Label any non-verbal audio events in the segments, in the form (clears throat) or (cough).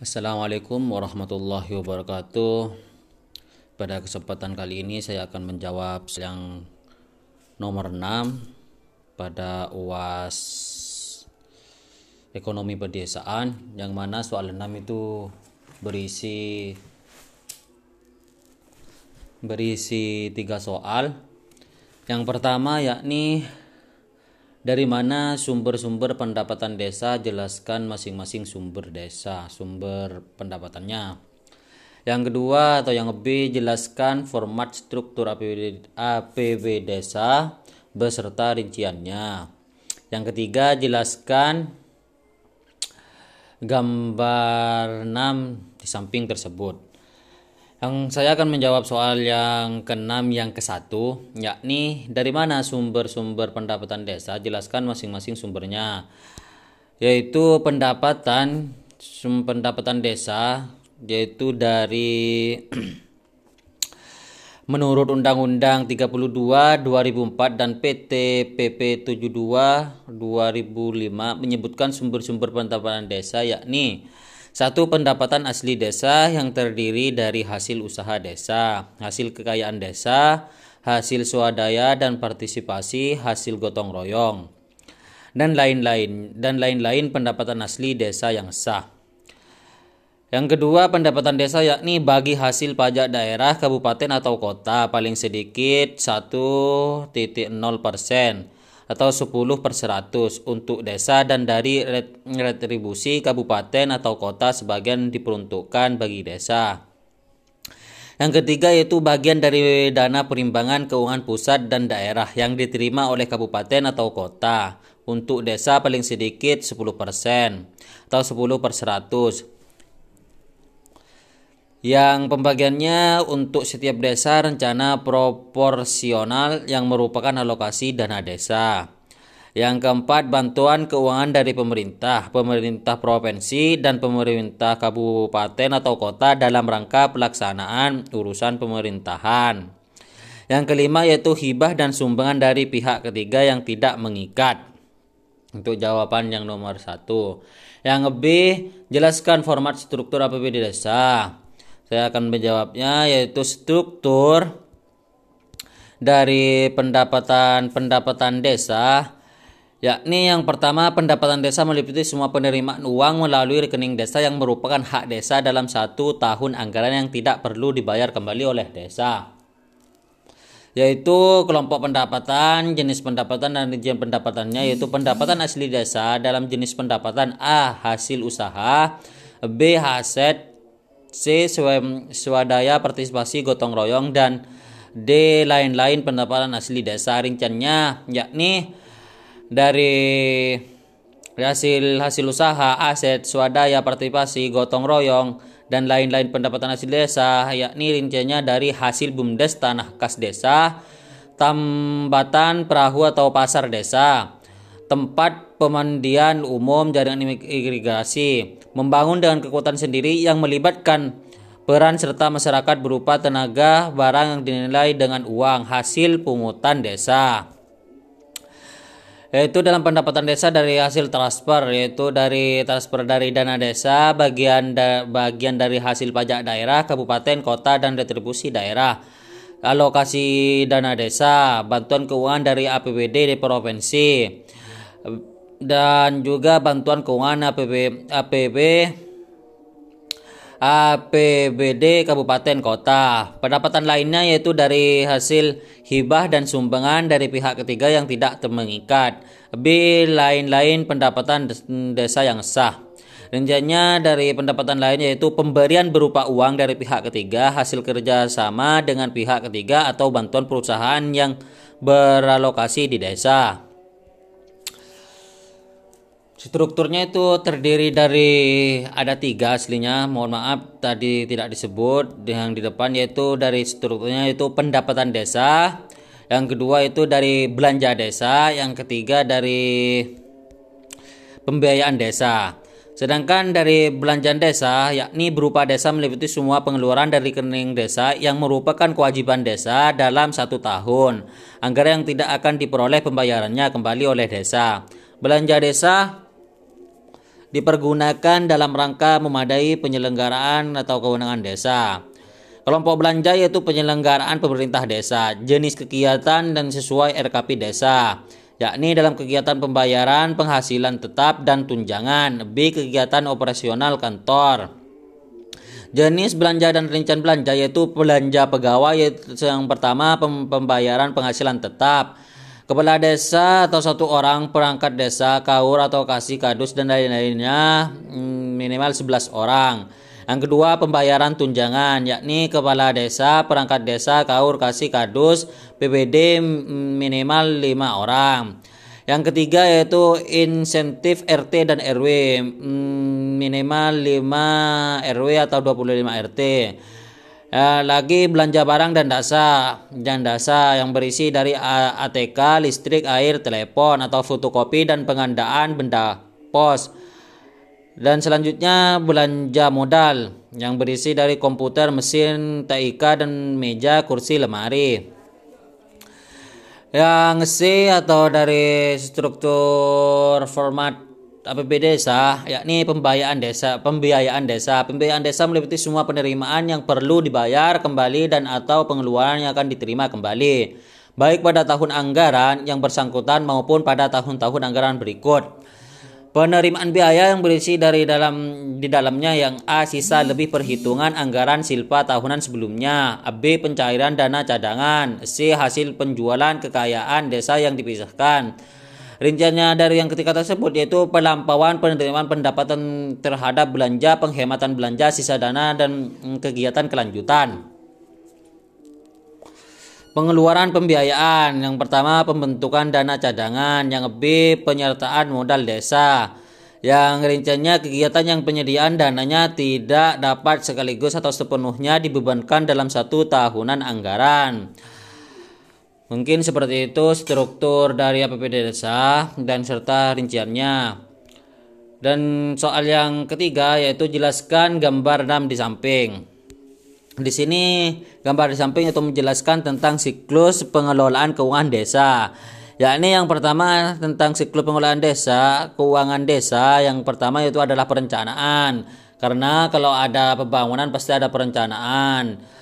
Assalamualaikum warahmatullahi wabarakatuh. Pada kesempatan kali ini saya akan menjawab yang nomor 6 pada UAS Ekonomi Pedesaan yang mana soal 6 itu berisi berisi tiga soal. Yang pertama yakni dari mana sumber-sumber pendapatan desa? Jelaskan masing-masing sumber desa, sumber pendapatannya. Yang kedua atau yang B, jelaskan format struktur APB, APB desa beserta rinciannya. Yang ketiga, jelaskan gambar 6 di samping tersebut. Yang saya akan menjawab soal yang keenam yang ke satu, yakni dari mana sumber-sumber pendapatan desa? Jelaskan masing-masing sumbernya. Yaitu pendapatan sum pendapatan desa yaitu dari (clears throat) menurut Undang-Undang 32 2004 dan PT PP 72 2005 menyebutkan sumber-sumber pendapatan desa yakni satu pendapatan asli desa yang terdiri dari hasil usaha desa, hasil kekayaan desa, hasil swadaya dan partisipasi, hasil gotong royong, dan lain-lain dan lain-lain pendapatan asli desa yang sah. Yang kedua, pendapatan desa yakni bagi hasil pajak daerah, kabupaten atau kota paling sedikit 1.0 persen atau 10 per 100 untuk desa dan dari retribusi kabupaten atau kota sebagian diperuntukkan bagi desa. Yang ketiga yaitu bagian dari dana perimbangan keuangan pusat dan daerah yang diterima oleh kabupaten atau kota. Untuk desa paling sedikit 10% atau 10 per 100 yang pembagiannya untuk setiap desa rencana proporsional yang merupakan alokasi dana desa. Yang keempat, bantuan keuangan dari pemerintah, pemerintah provinsi, dan pemerintah kabupaten atau kota dalam rangka pelaksanaan urusan pemerintahan. Yang kelima yaitu hibah dan sumbangan dari pihak ketiga yang tidak mengikat. Untuk jawaban yang nomor satu. Yang B, jelaskan format struktur APBD desa. Saya akan menjawabnya yaitu struktur dari pendapatan pendapatan desa yakni yang pertama pendapatan desa meliputi semua penerimaan uang melalui rekening desa yang merupakan hak desa dalam satu tahun anggaran yang tidak perlu dibayar kembali oleh desa yaitu kelompok pendapatan, jenis pendapatan dan rincian pendapatannya yaitu pendapatan asli desa dalam jenis pendapatan A hasil usaha, B aset, C. Swadaya partisipasi gotong royong dan D. Lain-lain pendapatan asli desa rinciannya yakni dari hasil hasil usaha, aset, swadaya, partisipasi, gotong royong, dan lain-lain pendapatan asli desa, yakni rinciannya dari hasil bumdes tanah kas desa, tambatan perahu atau pasar desa, tempat pemandian umum jaringan irigasi, membangun dengan kekuatan sendiri yang melibatkan peran serta masyarakat berupa tenaga barang yang dinilai dengan uang hasil pungutan desa. Yaitu dalam pendapatan desa dari hasil transfer yaitu dari transfer dari dana desa bagian da, bagian dari hasil pajak daerah kabupaten kota dan retribusi daerah. Alokasi dana desa bantuan keuangan dari APBD di provinsi dan juga bantuan keuangan APB APB APBD kabupaten kota. Pendapatan lainnya yaitu dari hasil hibah dan sumbangan dari pihak ketiga yang tidak mengikat. B lain-lain pendapatan desa yang sah. Rinciannya dari pendapatan lain yaitu pemberian berupa uang dari pihak ketiga, hasil kerjasama dengan pihak ketiga atau bantuan perusahaan yang beralokasi di desa. Strukturnya itu terdiri dari ada tiga aslinya. Mohon maaf tadi tidak disebut. Yang di depan yaitu dari strukturnya itu pendapatan desa. Yang kedua itu dari belanja desa. Yang ketiga dari pembiayaan desa. Sedangkan dari belanjaan desa, yakni berupa desa meliputi semua pengeluaran dari rekening desa yang merupakan kewajiban desa dalam satu tahun. Anggaran yang tidak akan diperoleh pembayarannya kembali oleh desa. Belanja desa dipergunakan dalam rangka memadai penyelenggaraan atau kewenangan desa. Kelompok belanja yaitu penyelenggaraan pemerintah desa, jenis kegiatan dan sesuai RKP desa, yakni dalam kegiatan pembayaran, penghasilan tetap dan tunjangan, B kegiatan operasional kantor. Jenis belanja dan rincian belanja yaitu belanja pegawai yaitu yang pertama pembayaran penghasilan tetap, Kepala desa atau satu orang perangkat desa, kaur atau kasih kadus dan lain-lainnya mm, minimal 11 orang. Yang kedua pembayaran tunjangan yakni kepala desa, perangkat desa, kaur, kasih, kadus, PBD minimal 5 orang. Yang ketiga yaitu insentif RT dan RW minimal 5 RW atau 25 RT. Ya, lagi belanja barang dan dasa dan dasa yang berisi dari ATK, listrik, air, telepon atau fotokopi dan pengandaan benda pos. Dan selanjutnya belanja modal yang berisi dari komputer, mesin, TIK dan meja, kursi, lemari. Yang C atau dari struktur format APBD desa yakni pembiayaan desa. Pembiayaan desa. Pembiayaan desa meliputi semua penerimaan yang perlu dibayar kembali dan atau pengeluaran yang akan diterima kembali, baik pada tahun anggaran yang bersangkutan maupun pada tahun-tahun anggaran berikut. Penerimaan biaya yang berisi dari dalam di dalamnya yang A sisa lebih perhitungan anggaran silpa tahunan sebelumnya, B pencairan dana cadangan, C hasil penjualan kekayaan desa yang dipisahkan, Rinciannya dari yang ketiga tersebut yaitu pelampauan penerimaan pendapatan terhadap belanja, penghematan belanja, sisa dana dan mm, kegiatan kelanjutan. Pengeluaran pembiayaan yang pertama pembentukan dana cadangan, yang B penyertaan modal desa. Yang rinciannya kegiatan yang penyediaan dananya tidak dapat sekaligus atau sepenuhnya dibebankan dalam satu tahunan anggaran. Mungkin seperti itu struktur dari APBD desa dan serta rinciannya. Dan soal yang ketiga yaitu jelaskan gambar 6 di samping. Di sini gambar di samping itu menjelaskan tentang siklus pengelolaan keuangan desa. Yakni yang pertama tentang siklus pengelolaan desa, keuangan desa yang pertama itu adalah perencanaan. Karena kalau ada pembangunan pasti ada perencanaan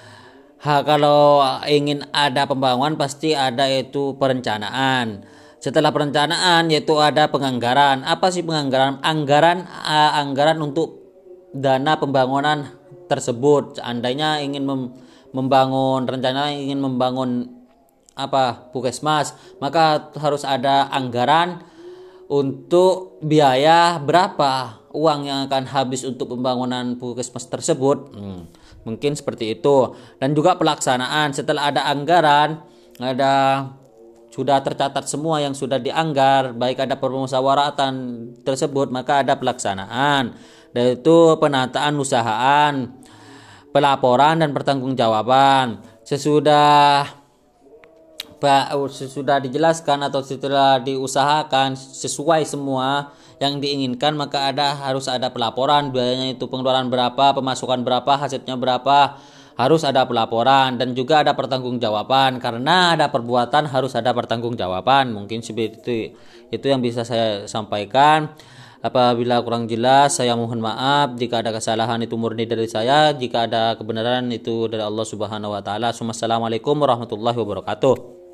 ha, kalau ingin ada pembangunan pasti ada itu perencanaan. Setelah perencanaan yaitu ada penganggaran. Apa sih penganggaran? Anggaran uh, anggaran untuk dana pembangunan tersebut. Seandainya ingin mem membangun rencana ingin membangun apa puskesmas, maka harus ada anggaran untuk biaya berapa uang yang akan habis untuk pembangunan puskesmas tersebut. Hmm Mungkin seperti itu. Dan juga pelaksanaan setelah ada anggaran, ada sudah tercatat semua yang sudah dianggar, baik ada permusyawaratan tersebut, maka ada pelaksanaan. Dan itu penataan usahaan, pelaporan dan pertanggungjawaban. Sesudah sesudah dijelaskan atau setelah diusahakan sesuai semua yang diinginkan maka ada harus ada pelaporan. Biayanya itu pengeluaran berapa pemasukan berapa hasilnya berapa harus ada pelaporan. Dan juga ada pertanggungjawaban. Karena ada perbuatan harus ada pertanggungjawaban. Mungkin seperti itu itu yang bisa saya sampaikan. Apabila kurang jelas saya mohon maaf. Jika ada kesalahan itu murni dari saya. Jika ada kebenaran itu dari Allah Subhanahu wa taala. Assalamualaikum warahmatullahi wabarakatuh